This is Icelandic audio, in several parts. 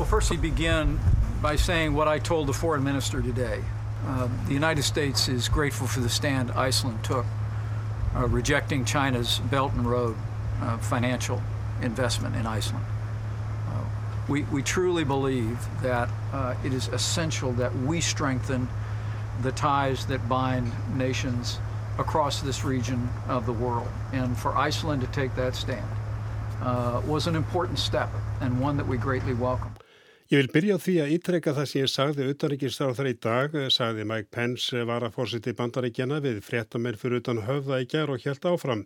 Well, first, we begin by saying what I told the foreign minister today. Uh, the United States is grateful for the stand Iceland took, uh, rejecting China's Belt and Road uh, financial investment in Iceland. Uh, we, we truly believe that uh, it is essential that we strengthen the ties that bind nations across this region of the world. And for Iceland to take that stand uh, was an important step and one that we greatly welcome. Ég vil byrja á því að ítrekka það sem ég sagði utanrikiðstáð þar í dag, sagði Mike Pence varafórsiti bandaríkjana við fréttamenn fyrir utan höfða í gerð og helt áfram.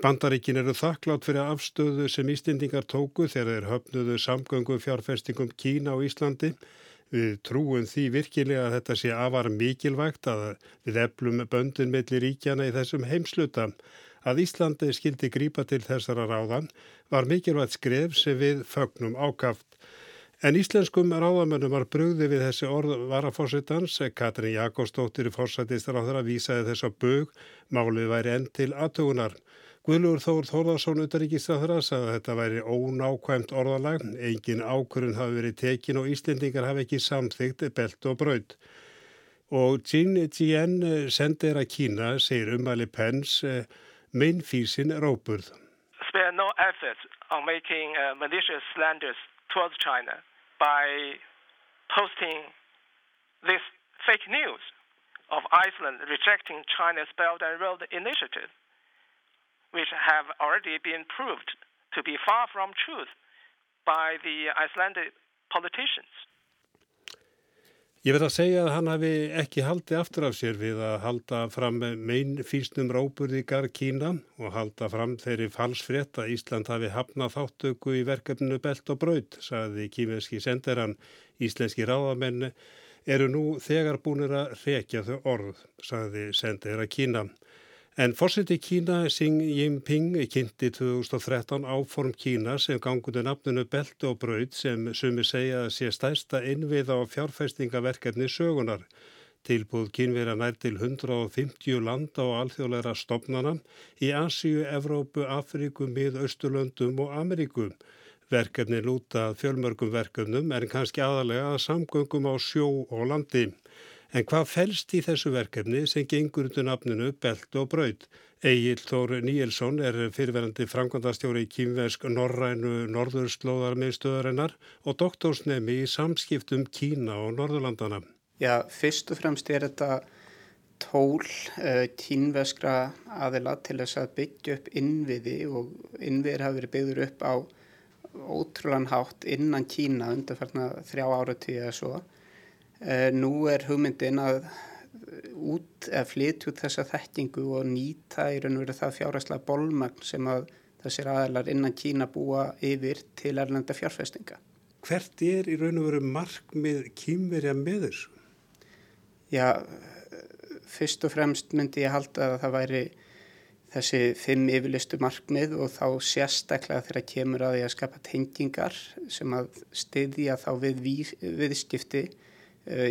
Bandaríkin eru þakklátt fyrir afstöðu sem Íslendingar tóku þegar þeir höfnuðu samgöngu fjárfestingum Kína og Íslandi. Við trúum því virkilega að þetta sé afar mikilvægt að við eflum böndin mellir ríkjana í þessum heimsluta. Að Íslandi skildi grípa til þessara ráðan var mikilvægt skref sem við fögnum ákaft. En íslenskum ráðamönnum var brugði við þessi orð varafósitans. Katrin Jakobsdóttir fórsættistar á þeirra vísaði þess að bug málið væri enn til aðtugunar. Guðlur Þór Þórðarsson utaríkistráðra sagði að þetta væri ónákvæmt orðalag. Engin ákurinn hafi verið tekin og Íslendingar hafi ekki samþygt belt og braud. Og Jin Jien sendir að Kína segir umæli Pence minn físin róburð. Spare no efforts on making uh, malicious slanders towards China by posting this fake news of Iceland rejecting China's Belt and Road Initiative, which have already been proved to be far from truth by the Icelandic politicians. Ég verð að segja að hann hafi ekki haldið aftur af sér við að halda fram mein fýrsnum ráburði gar Kína og halda fram þeirri falsfrétt að Ísland hafi hafnað þáttöku í verkefninu Belt og Braut, saði kímerski senderan. Íslenski ráðamenn eru nú þegar búinir að rekja þau orð, saði sendera Kína. En fórseti Kína Xi Jinping kynnti 2013 áform Kína sem gangundi nafnunu Beltu og Braud sem sumi segja að sé stærsta innviða á fjárfestingaverkefni sögunar. Tilbúð kynvera nær til 150 landa og alþjóðleira stopnana í Asíu, Evrópu, Afríku, Mið-Östurlöndum og Ameríku. Verkefni lúta fjölmörgum verkefnum en kannski aðalega að samgöngum á sjó og landi. En hvað fælst í þessu verkefni sem gengur undir nafninu Belt og Braud? Egil Þór Níelsson er fyrirverandi framkvæmdastjóri í kýmvesk Norrænu Norðurslóðarmiðstöðarinnar og doktorsnemi í samskiptum Kína og Norðurlandana. Já, fyrst og fremst er þetta tól uh, kínveskra aðila til þess að byggja upp innviði og innviðir hafi verið byggður upp á ótrúlan hátt innan Kína undanfarnar þrjá áratíu eða svo Eh, nú er hugmyndin að út eða flytja út þessa þekkingu og nýta í raun og veru það fjárhæslega bólmagn sem að þessir aðalar innan Kína búa yfir til erlenda fjárfestinga. Hvert er í raun og veru markmið kýmverja með þessu? Já, fyrst og fremst myndi ég halda að það væri þessi fimm yfirlistu markmið og þá sérstaklega þegar kemur að því að skapa tengingar sem að styðja þá við viðskipti Eh,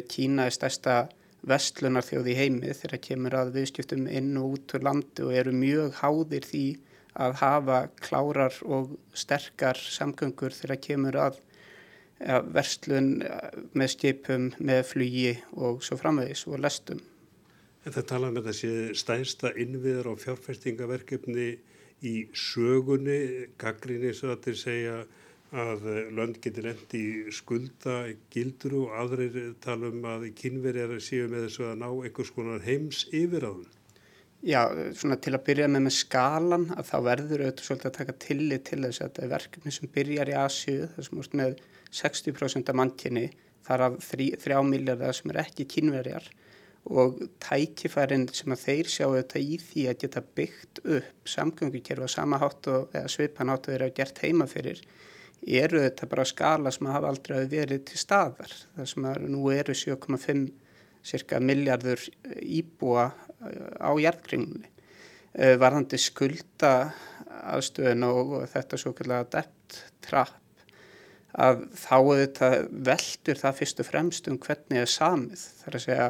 Kína er stærsta vestlunar þjóð í heimi þegar kemur að viðskiptum inn og út úr landu og eru mjög háðir því að hafa klárar og sterkar samgöngur þegar kemur að verslun eh, með skipum, með flugi og svo framvegis og lestum. En það tala með um þessi stærsta innviðar og fjárfestingaverkefni í sögunni, gaggrinni svo að þeir segja að eh, lönd getur endi skulda gildur og aðrir tala um að kynverjar séu með þessu að ná einhvers konar heims yfir á þun. Já, svona til að byrja með með skalan að þá verður auðvitað svolítið að taka tillit til þess að þetta er verkefni sem byrjar í Asju þessum úrst með 60% af mannkynni þar af 3 miljardar sem er ekki kynverjar og tækifærin sem að þeir sjá þetta í því að geta byggt upp samgöngukerfa sama hátt og svipan hátt að vera gert heima fyrir eru þetta bara skala sem hafa aldrei verið til staðar. Það sem að nú eru 7,5 cirka miljardur íbúa eh, á jarðkringunni. Eh, varðandi skulda aðstöðun og þetta svo kallega debt trap að þá þetta veldur það fyrst og fremst um hvernig það er samið. Það er að segja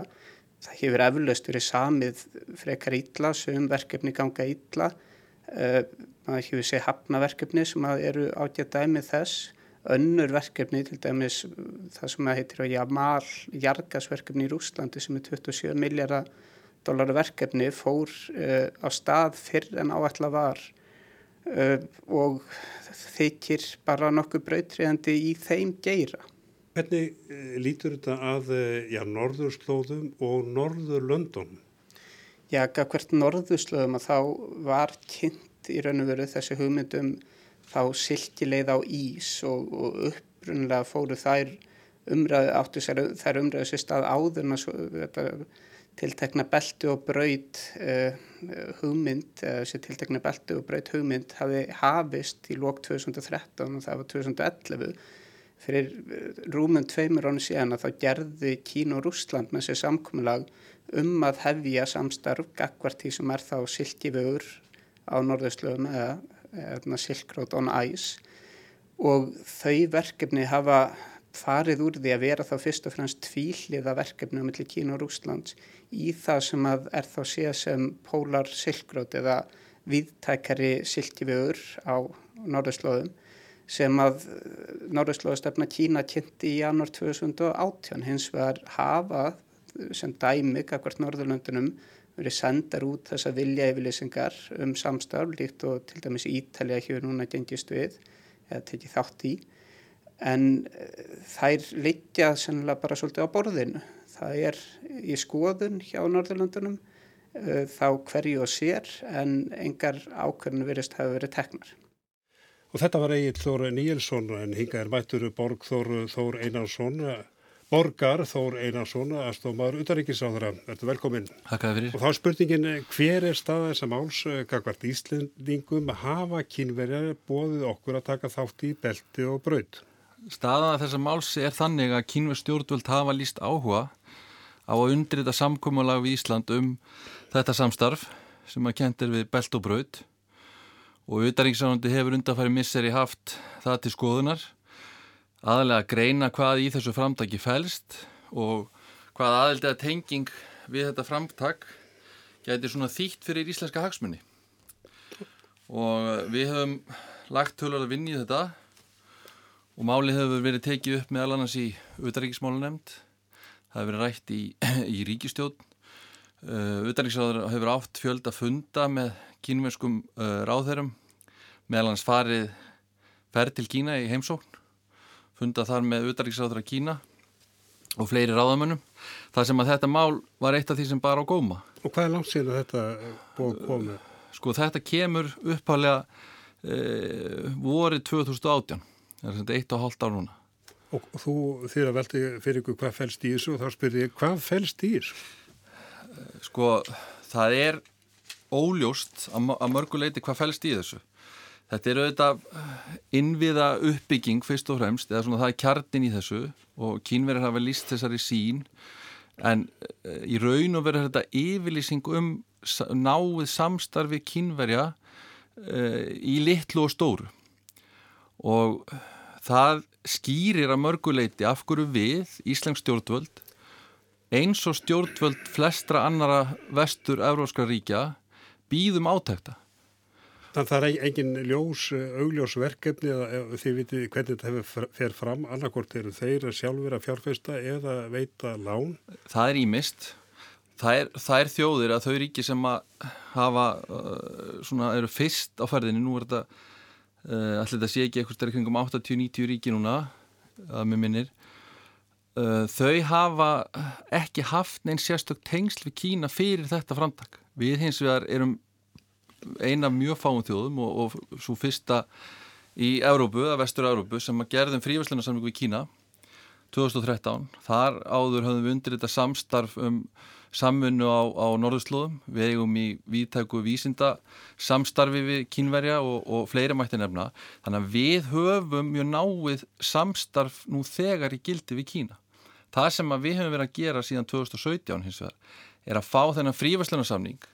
það hefur eflaust verið samið frekar ítla, sem verkefni ganga ítla maður hefur séð hafnaverkefni sem eru ágætt dæmið þess önnur verkefni, til dæmis það sem að heitir á Jamal jargasverkefni í Rúslandi sem er 27 miljardar dólar verkefni fór uh, á stað fyrr en áætla var uh, og þykir bara nokkuð brautriðandi í þeim geira. Hvernig lítur þetta að já, norðurslóðum og norðurlöndunum? Já, hvert norðurslóðum að þá var kynnt í raun og veru þessi hugmyndum þá silkileið á ís og, og upprunlega fóru þær umræðu áttu sér, þær umræðu sér stað áðurna tiltekna beltu og braut uh, hugmynd, þessi tiltekna beltu og braut hugmynd hafi hafist í lók 2013 og það var 2011 fyrir eh, rúmum tveimur áni síðan að þá gerði Kín og Rúsland með sér samkominlag um að hefja samstarf gagvart því sem er þá silkifögur á norðurslöfum eða Hérna, Silk Road on Ice. Og þau verkefni hafa farið úr því að vera þá fyrst og fremst tvíliða verkefni á milli Kína og Rúslands í það sem að er þá séð sem Polar Silk Road eða viðtækari silkivögur á norðurslóðum sem að norðurslóðastefna Kína kynnti í janúar 2018 hins vegar hafa sem dæmi akkvært Norðurlöndunum verið sendar út þessa vilja yfirleysingar um samstafl líkt og til dæmis Ítalja hefur núna gengist við eða tekið þátt í en eh, þær litja sennilega bara svolítið á borðinu. Það er í skoðun hjá Norðurlandunum eh, þá hverju og sér en engar ákveðinu verist hafa verið teknar. Og þetta var Egil Þór Níelsson en hinga er mættur Borg Þór, Þór Einarsson Borgar Þór Einarsson, aðstofmaður utaríkisáðara. Verður velkominn. Hakkaði fyrir. Og þá spurningin, hver er staða þess að máls, kakvart Íslendingum, hafa kynverjar bóðið okkur að taka þátt í belti og braud? Staða þess að máls er þannig að kynver stjórnvöld hafa líst áhuga á að undrita samkómulag við Ísland um þetta samstarf sem að kentir við belt og braud og utaríkisáðandi hefur undanfæri misseri haft það til skoðunar aðalega greina hvað í þessu framtaki fælst og hvað aðeldiða tenging við þetta framtak gæti svona þýtt fyrir íslenska hagsmunni og við höfum lagt tölulega vinn í þetta og málið hefur verið tekið upp með alannans í utaríkismálunemnd það hefur verið rætt í, í ríkistjón uh, utaríkisráður hefur átt fjölda funda með kínverskum uh, ráðherrum með alannans farið ferð til Kína í heimsókn funda þar með utaríksáður að Kína og fleiri ráðamönnum þar sem að þetta mál var eitt af því sem bara á góma. Og hvað er langt síðan þetta búið komið? Sko þetta kemur upphálega e, vorið 2018 það er svona eitt og hálft ár núna. Og þú þýr að velti fyrir ykkur hvað fælst í þessu og þá spyrir ég hvað fælst í þessu? Sko það er óljóst að mörguleiti hvað fælst í þessu Þetta er auðvitað innviða uppbygging fyrst og fremst, eða svona það er kjartin í þessu og kínverðar hafa líst þessari sín en eh, í raun og verður þetta yfirlýsing um náið samstarfi kínverja uh, í litlu og stóru og það skýrir að mörguleiti af hverju við, Íslensk stjórnvöld, eins og stjórnvöld flestra annara vestur-euróskra ríkja býðum átækta. Þannig að það er engin ljós, augljós verkefni eða þið vitið hvernig þetta hefur fer fram, annarkort eru þeir sjálfur að fjárfesta eða veita lán? Það er ímist. Það er, það er þjóðir að þau ríki sem að hafa, uh, svona, eru fyrst á ferðinni, nú er þetta, uh, allir þetta sé ekki eitthvað stærkir kringum 80-90 ríki núna, að mér minnir, uh, þau hafa ekki haft neins sérstök tengsl við Kína fyrir þetta framtak. Við hins vegar erum eina mjög fáum þjóðum og, og svo fyrsta í Európu, að vestur Európu sem að gerðum fríværsleina við Kína 2013. Þar áður höfum við undir þetta samstarf um samfunnu á, á norðurslóðum. Við eigum í viðtæku vísinda samstarfi við kínverja og, og fleiri mætti nefna. Þannig að við höfum mjög náið samstarf nú þegar í gildi við Kína. Það sem við höfum verið að gera síðan 2017 hins vegar er að fá þennan fríværsleina samning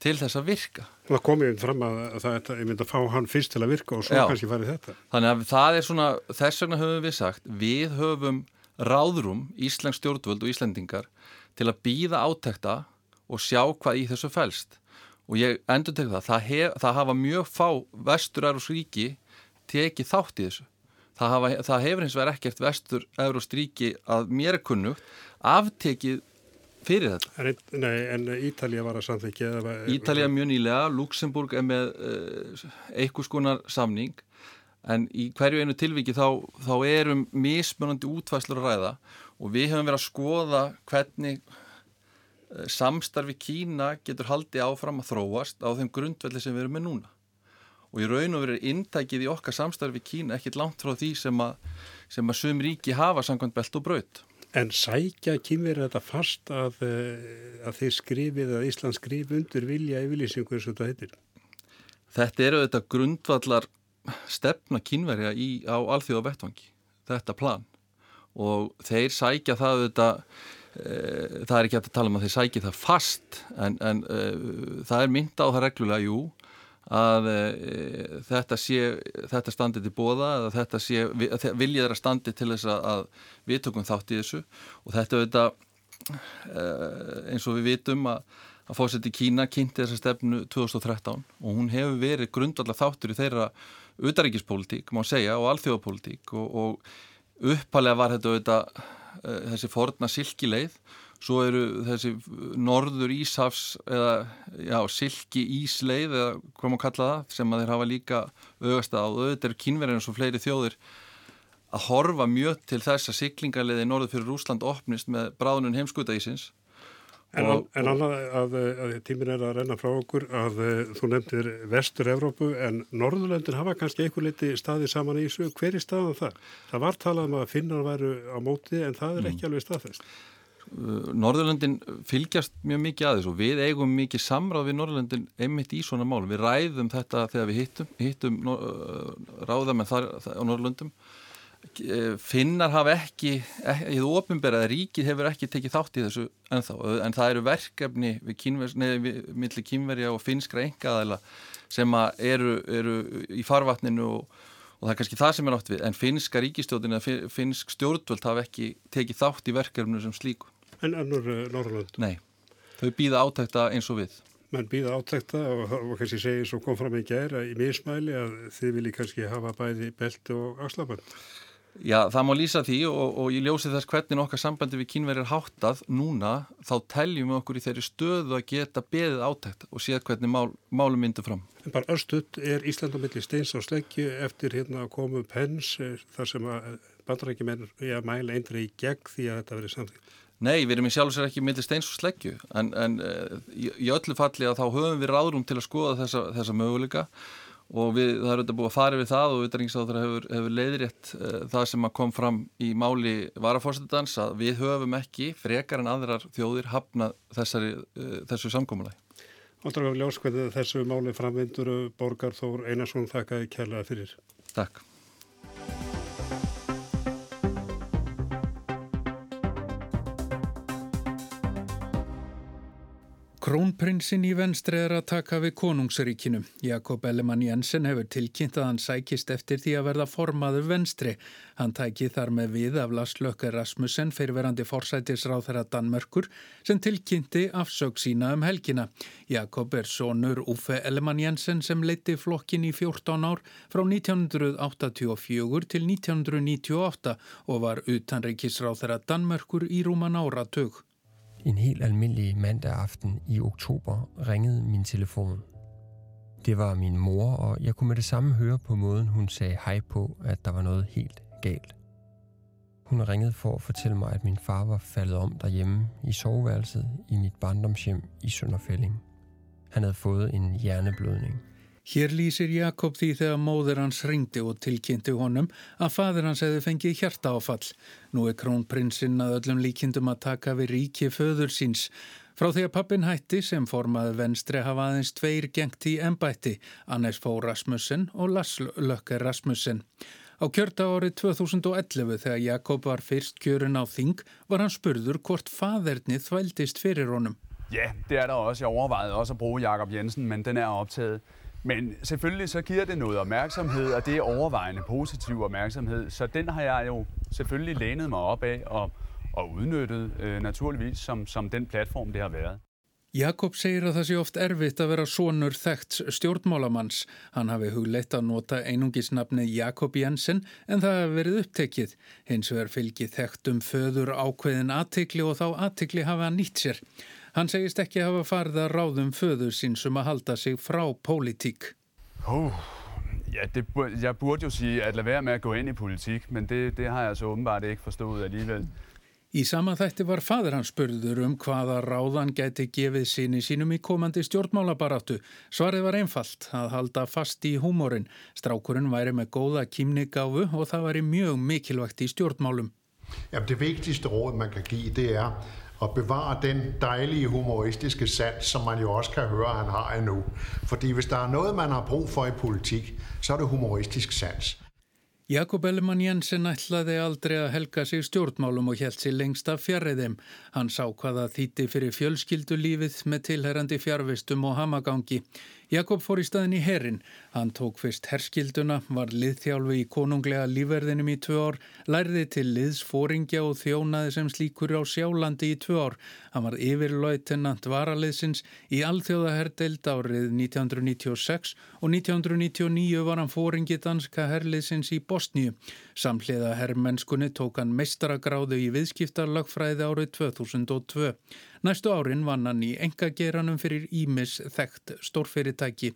til þess að virka. Það komið fram að það er myndið að fá hann fyrst til að virka og svo Já. kannski farið þetta. Þannig að það er svona, þess vegna höfum við sagt, við höfum ráðrum, Íslands stjórnvöld og Íslendingar til að býða átækta og sjá hvað í þessu fælst. Og ég endur til það, það, hef, það hafa mjög fá vesturar og sríki tekið þátt í þessu. það, hafa, það hefur hins vegar ekkert vestur Euróstríki að mér er kunnugt aftekið fyrir þetta. En, nei, en Ítalija var að samþykja? Ítalija mjög nýlega, Luxemburg er með uh, einhvers konar samning en í hverju einu tilviki þá, þá erum mismunandi útvæslur að ræða og við höfum verið að skoða hvernig uh, samstarfi Kína getur haldið áfram að þróast á þeim grundvelli sem við erum með núna og í raun og verið inntækið í okkar samstarfi Kína ekkit langt frá því sem að, sem að sum ríki hafa samkvæmt belt og braut. En sækja kýmverið þetta fast að, eh, að þeir skrifið að Ísland skrif undir vilja yfirlýsingu eins og þetta heitir? Þetta eru þetta grundvallar stefna kynverja í, á alþjóða vettvangi, þetta plan og þeir sækja það þetta, e, það er ekki hægt að tala um að þeir sækja það fast en, en e, það er mynda á það reglulega, jú að e, þetta sé þetta standi til bóða eða þetta sé, viljið er að standi til þess að við tökum þátt í þessu. Og þetta þetta e, eins og við vitum að, að fórseti Kína kynnti þessa stefnu 2013 og hún hefur verið grundvallar þáttur í þeirra utaríkispolítík, má segja, og alþjóðapolítík og, og uppalega var þetta auðvitað, e, þessi forna silkileið svo eru þessi norður Ísafs eða já, silki Ísleið eða hvað maður kalla það sem að þeir hafa líka auðvast að auðvitað eru kynverðin og fleiri þjóðir að horfa mjög til þess að siklingarleiði norður fyrir Rúsland opnist með bráðunum heimskutaísins En, og, en annað að, að tímin er að renna frá okkur að þú nefndir vestur-Evrópu en Norðurlöndin hafa kannski einhver liti staði saman í þessu. Hver er staðan það? Það var talað um að finnar væru á móti en það er ekki mm. alveg staðfest. Uh, Norðurlöndin fylgjast mjög mikið aðeins og við eigum mikið samráð við Norðurlöndin einmitt í svona mál. Við ræðum þetta þegar við hittum, hittum uh, ráðamenn þar á Norðurlöndum. Uh, Finnar hafa ekki, í þú ofinberað að ríkið hefur ekki tekið þátt í þessu ennþá en það eru verkefni millir kínverja og finskra engaðala sem eru, eru í farvatninu og og það er kannski það sem er átt við en finska ríkistjóðin eða finsk stjórnvöld hafa ekki tekið þátt í verkefnu sem slíku. En annur uh, Norrlund? Nei, þau býða átækta eins og við. Menn býða átækta og, og kannski segja svo kom fram í gæra í mismæli að þið vilji kannski hafa bæði belt og axlabönd. Já, það má lýsa því og, og ég ljósi þess hvernig okkar sambandi við kínverðir háttað núna, þá teljum við okkur í þeirri stöðu að geta beðið átækt og séð hvernig mál, málum myndu fram. En bara östuð er Ísland á milli steins á sleggju eftir hérna að koma upp hens eh, þar sem að bandarækjumenn er að mæla eindri í gegn því að þetta verið samþýtt. Nei, við erum í sjálf og sér ekki milli steins og sleggju en, en eh, í, í öllu falli að þá höfum við ráðrum til að skoða þessa, þessa möguleika og við, það er auðvitað búið að fara við það og auðvitað hefur, hefur leiðrétt uh, það sem að kom fram í máli varafórstendans að við höfum ekki frekar en aðrar þjóðir hafnað þessari, uh, þessu samkómulagi. Óttur að ljós hvernig þessu máli framvindur Borgar Þór Einarsson þakkaði kærlega fyrir. Takk. Krónprinsinn í venstri er að taka við konungsríkinu. Jakob Ellemann Jensen hefur tilkynnt að hann sækist eftir því að verða formaður venstri. Hann tæki þar með við af Lars Lökke Rasmussen fyrirverandi forsætisráð þeirra Danmörkur sem tilkynnti afsög sína um helgina. Jakob er sonur Uffe Ellemann Jensen sem leiti flokkin í 14 ár frá 1984 til 1998 og var utanreikisráð þeirra Danmörkur í rúman áratug. En helt almindelig mandag aften i oktober ringede min telefon. Det var min mor, og jeg kunne med det samme høre på måden, hun sagde hej på, at der var noget helt galt. Hun ringede for at fortælle mig, at min far var faldet om derhjemme i soveværelset i mit barndomshjem i Sønderfælling. Han havde fået en hjerneblødning. Hér lýsir Jakob því þegar móður hans ringdi og tilkynnti honum að fadur hans hefði fengið hjarta áfall. Nú er krónprinsinn að öllum líkindum að taka við ríki föður síns. Frá því að pappin hætti sem formaði venstri hafa aðeins tveir gengt í embætti, Annes Fó Rasmussen og Lars Lökke Rasmussen. Á kjörta árið 2011 þegar Jakob var fyrst kjörin á þing var hann spurður hvort fadernið þvældist fyrir honum. Ja, det er der også. Jeg overvejede også at bruge Jakob Jensen, men den er optaget. Men selvfølgelig så giver det noget opmærksomhed, og det er overvejende positiv opmærksomhed. Så den har jeg jo selvfølgelig lænet mig op af og, og udnyttet øh, naturligvis som, som den platform, det har været. Jakob segir að það sé oft erfitt að vera sonur þekkt stjórnmálamanns. Hann hafi hugleitt að nota einungisnafnið Jakob Jensen en það hefur verið upptekið. Hins vegar fylgi þekkt um föður ákveðin aðtikli og þá aðtikli hafa hann nýtt sér. Hann segist ekki hafa farið að ráðum föður sín sem að halda sig frá pólitík. Oh, ja, det, jeg burde jo sige at lade være med at gå ind i politik, men det, det har jeg så åbenbart ikke forstået alligevel. Í sama þætti var fadur hans spurður um hvaða ráðan gæti gefið síni sínum í komandi stjórnmálabaráttu. Svarið var einfalt að halda fast í húmórin. Strákurinn væri með góða kýmnigáfu og það væri mjög mikilvægt í stjórnmálum. Jamen, det vigtigste råd, man kan give, det er at bevare den dejlige humoristiske sans, som man jo også kan høre, han har endnu. Fordi hvis der er noget, man har brug for i politik, så er det humoristisk sans. Jakob Ellemann Jensen ætlaði aldrei að helga sig stjórnmálum og held sér lengst af fjarriðim. Hann sá hvaða þýtti fyrir fjölskyldulífið með tilherrandi fjarvistum og hamagangi. Jakob fór í staðin í herin. Hann tók fyrst herskilduna, var liðþjálfi í konunglega lífverðinum í tvö ár, lærði til liðsfóringja og þjónaði sem slíkur á sjálandi í tvö ár. Hann var yfirlautenant varaliðsins í alþjóðaherdeild árið 1996 og 1999 var hann fóringi danska herliðsins í Bosníu. Samhliða herrmennskunni tók hann meistaragráðu í viðskiptarlagfræði árið 2002. Næstu árin vann hann í engageranum fyrir Ímis þekkt stórfyrirtæki.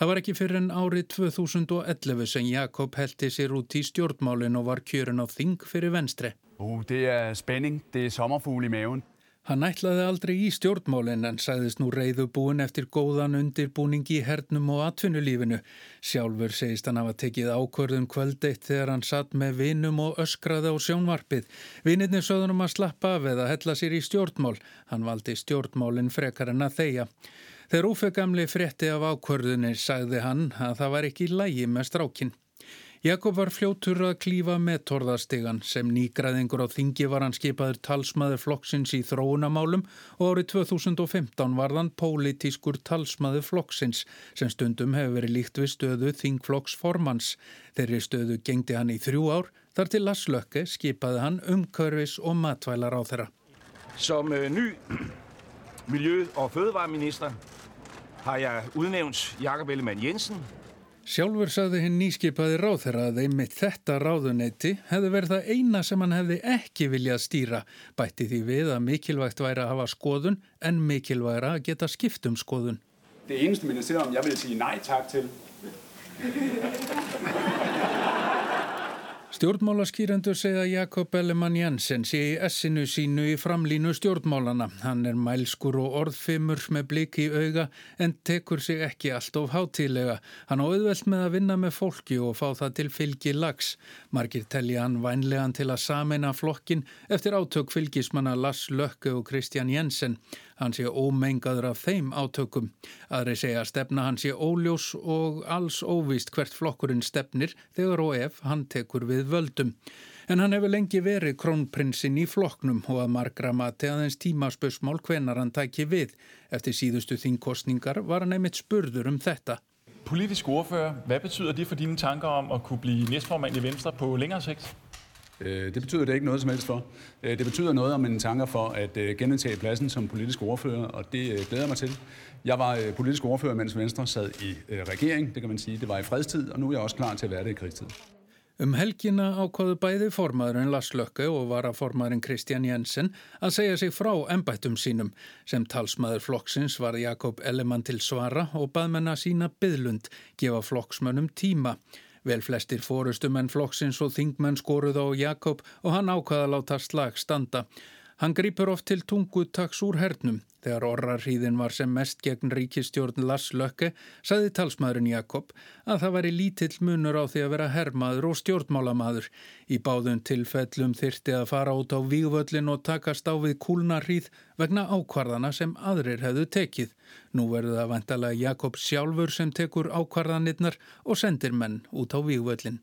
Það var ekki fyrir en árið 2011 sem Jakob heldi sér út í stjórnmálin og var kjörin á þing fyrir venstre. Uh, det er spænding, det er sommerfugl í meðun. Hann ætlaði aldrei í stjórnmálinn en sagðist nú reyðubúin eftir góðan undirbúning í hernum og atvinnulífinu. Sjálfur segist hann hafa tekið ákvörðun kvöldeitt þegar hann satt með vinum og öskraði á sjónvarpið. Vinirni sögðunum að slappa af eða hella sér í stjórnmál. Hann valdi stjórnmálinn frekar en að þeia. Þegar úfegamli frétti af ákvörðunni sagði hann að það var ekki lægi með strákinn. Jakob var fljótur að klífa með torðastegan sem nýgraðingur á þingi var hann skipaður talsmaður flokksins í þróunamálum og árið 2015 var hann pólitískur talsmaður flokksins sem stundum hefur verið líkt við stöðu þingflokksformans. Þeirri stöðu gengdi hann í þrjú ár þar til Laslökke skipaði hann umkörfis og matvælar á þeirra. Som øh, ny miljø- og fødevareminister har jeg udnævnt Jakob Ellemann Jensen Sjálfur sagði hinn nýskipaði ráþeira að einmitt þetta ráðuneyti hefði verið það eina sem hann hefði ekki viljað stýra, bætti því við að mikilvægt væri að hafa skoðun en mikilvægra að geta skipt um skoðun. Det eneste ministerium, jeg vil sige nej tak til. Stjórnmálaskýrendur segja Jakob Ellemann Jensen sé í essinu sínu í framlínu stjórnmálana. Hann er mælskur og orðfimur með bliki í auga en tekur sig ekki allt of hátílega. Hann á auðvelt með að vinna með fólki og fá það til fylgi lags. Margir telja hann vænlegan til að samena flokkin eftir átök fylgismanna Lars Lökke og Kristján Jensen. Hann sé ómengaður af þeim átökum. Aðri segja að stefna hann sé óljós og alls óvist hvert flokkurinn stefnir þegar og ef hann tekur við völdum. En hann hefur lengi verið krónprinsinn í flokknum og að margra mati aðeins tímaspösmál hvenar hann tæki við. Eftir síðustu þingkostningar var hann einmitt spurður um þetta. Politisk ordfører, hvad betyder det for dine tanker om at kunne blive næstformand i Venstre på længere sigt? Øh, det betyder det ikke noget som helst for. Øh, det betyder noget om mine tanker for at øh, genindtage pladsen som politisk ordfører, og det glæder mig til. Jeg var politisk ordfører, mens Venstre sad i regering, det kan man sige. Det var i fredstid, og nu er jeg også klar til at være det i krigstid. Um helgina ákvaðu bæði formaðurinn Lars Lökke og varaformaðurinn Kristján Jensen að segja sig frá ennbættum sínum. Sem talsmaður flokksins var Jakob Ellemann til svara og bað menna sína byðlund, gefa flokksmönnum tíma. Vel flestir fórustumenn flokksins og þingmenn skoruð á Jakob og hann ákvaða láta slag standa. Hann grýpur oft til tungu taks úr hernum. Þegar orrarhýðin var sem mest gegn ríkistjórn Lars Lökke, saði talsmaðurinn Jakob að það væri lítill munur á því að vera herrmaður og stjórnmálamaður. Í báðun tilfellum þyrti að fara út á vígvöllin og takast á við kúlnarhýð vegna ákvarðana sem aðrir hefðu tekið. Nú verður það vantalega Jakob sjálfur sem tekur ákvarðanirnar og sendir menn út á vígvöllin.